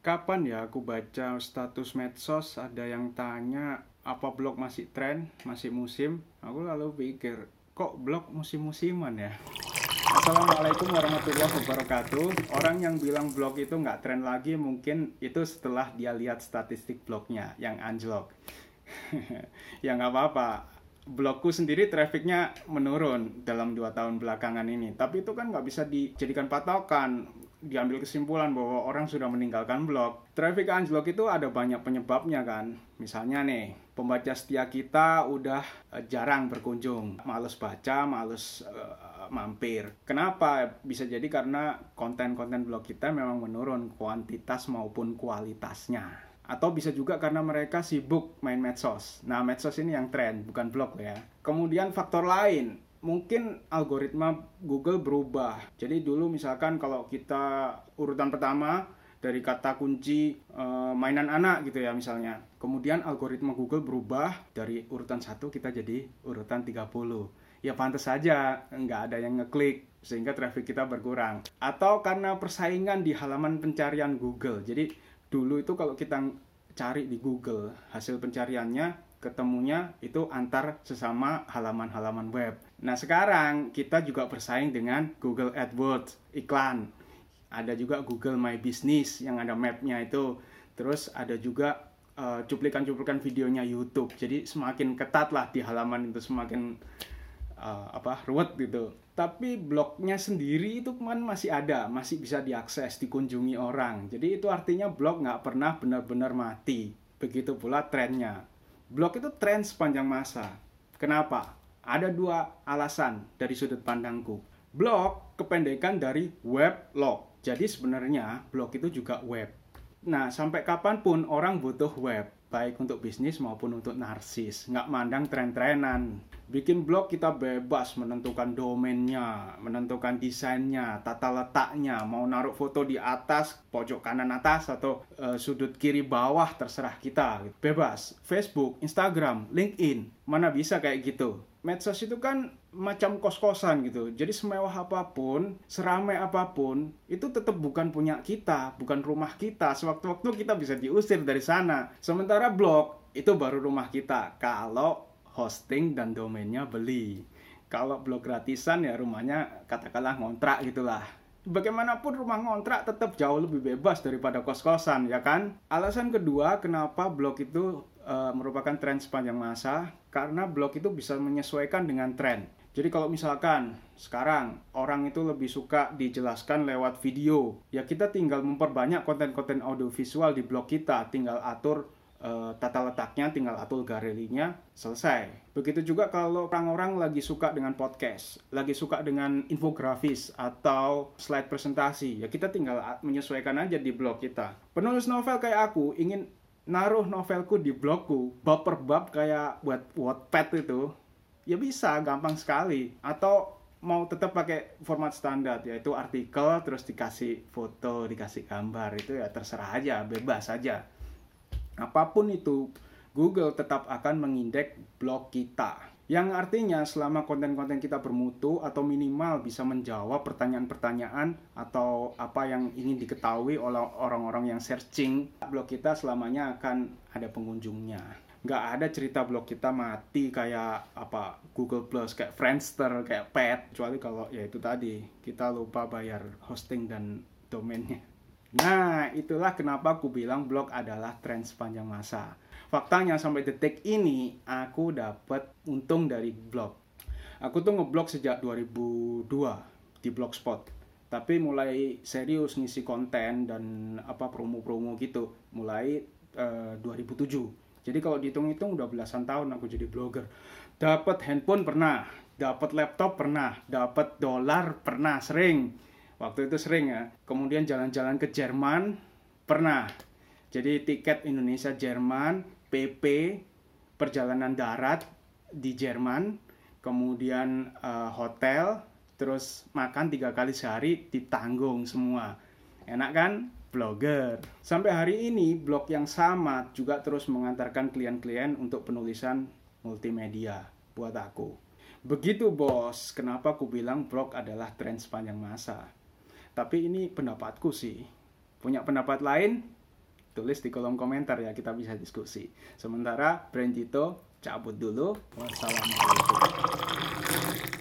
kapan ya aku baca status medsos ada yang tanya apa blog masih tren, masih musim? Aku lalu pikir, kok blog musim-musiman ya? Assalamualaikum warahmatullahi wabarakatuh. Orang yang bilang blog itu nggak tren lagi mungkin itu setelah dia lihat statistik blognya yang anjlok. ya nggak apa-apa. Blogku sendiri trafficnya menurun dalam dua tahun belakangan ini. Tapi itu kan nggak bisa dijadikan patokan diambil kesimpulan bahwa orang sudah meninggalkan blog. Traffic anjlok itu ada banyak penyebabnya kan. Misalnya nih, pembaca setia kita udah uh, jarang berkunjung, males baca, males uh, mampir. Kenapa? Bisa jadi karena konten-konten blog kita memang menurun kuantitas maupun kualitasnya atau bisa juga karena mereka sibuk main medsos. Nah, medsos ini yang tren, bukan blog ya. Kemudian faktor lain, mungkin algoritma Google berubah. Jadi dulu misalkan kalau kita urutan pertama dari kata kunci e, mainan anak gitu ya misalnya. Kemudian algoritma Google berubah dari urutan satu kita jadi urutan 30. Ya pantas saja nggak ada yang ngeklik sehingga traffic kita berkurang. Atau karena persaingan di halaman pencarian Google. Jadi dulu itu kalau kita cari di Google hasil pencariannya ketemunya itu antar sesama halaman-halaman web. Nah sekarang kita juga bersaing dengan Google AdWords iklan. Ada juga Google My Business yang ada mapnya itu. Terus ada juga cuplikan cuplikan-cuplikan videonya YouTube. Jadi semakin ketat lah di halaman itu semakin uh, apa ruwet gitu. Tapi blognya sendiri itu kan masih ada, masih bisa diakses, dikunjungi orang. Jadi itu artinya blog nggak pernah benar-benar mati. Begitu pula trennya blog itu tren sepanjang masa. Kenapa? Ada dua alasan dari sudut pandangku. Blog kependekan dari web log. Jadi sebenarnya blog itu juga web. Nah, sampai kapan pun orang butuh web baik untuk bisnis maupun untuk narsis. Nggak mandang tren-trenan. Bikin blog kita bebas menentukan domainnya, menentukan desainnya, tata letaknya, mau naruh foto di atas, pojok kanan atas, atau e, sudut kiri bawah, terserah kita. Bebas. Facebook, Instagram, LinkedIn, mana bisa kayak gitu. Medsos itu kan macam kos-kosan gitu. Jadi semewah apa pun, seramai apa pun, itu tetap bukan punya kita, bukan rumah kita. Sewaktu-waktu kita bisa diusir dari sana. Sementara blog itu baru rumah kita. Kalau hosting dan domainnya beli. Kalau blog gratisan ya rumahnya katakanlah ngontrak gitulah. Bagaimanapun rumah ngontrak tetap jauh lebih bebas daripada kos-kosan ya kan? Alasan kedua kenapa blog itu e, merupakan tren sepanjang masa karena blog itu bisa menyesuaikan dengan tren. Jadi kalau misalkan sekarang orang itu lebih suka dijelaskan lewat video, ya kita tinggal memperbanyak konten-konten audiovisual di blog kita, tinggal atur uh, tata letaknya tinggal atur galerinya selesai. Begitu juga kalau orang-orang lagi suka dengan podcast, lagi suka dengan infografis atau slide presentasi, ya kita tinggal menyesuaikan aja di blog kita. Penulis novel kayak aku ingin naruh novelku di blogku bab per bab kayak buat Wattpad itu, ya bisa gampang sekali. Atau mau tetap pakai format standar yaitu artikel terus dikasih foto, dikasih gambar itu ya terserah aja, bebas aja apa pun itu, Google tetap akan mengindeks blog kita. Yang artinya selama konten-konten kita bermutu atau minimal bisa menjawab pertanyaan-pertanyaan atau apa yang ingin diketahui oleh orang-orang yang searching, blog kita selamanya akan ada pengunjungnya. Nggak ada cerita blog kita mati kayak apa Google Plus, kayak Friendster, kayak Pet. Kecuali kalau ya itu tadi, kita lupa bayar hosting dan domainnya. Nah, itulah kenapa aku bilang blog adalah tren sepanjang masa. Faktanya sampai detik ini aku dapat untung dari blog. Aku tuh ngeblog sejak 2002 di Blogspot. Tapi mulai serius ngisi konten dan apa promo-promo gitu mulai uh, eh, 2007. Jadi kalau dihitung-hitung udah belasan tahun aku jadi blogger. Dapat handphone pernah, dapat laptop pernah, dapat dolar pernah sering Waktu itu sering ya. Kemudian jalan-jalan ke Jerman pernah. Jadi tiket Indonesia Jerman, PP, perjalanan darat di Jerman, kemudian uh, hotel, terus makan tiga kali sehari ditanggung semua. Enak kan? Blogger. Sampai hari ini blog yang sama juga terus mengantarkan klien-klien untuk penulisan multimedia buat aku. Begitu bos, kenapa aku bilang blog adalah tren sepanjang masa. Tapi ini pendapatku sih. Punya pendapat lain? tulis di kolom komentar ya kita bisa diskusi sementara Brandito cabut dulu wassalamualaikum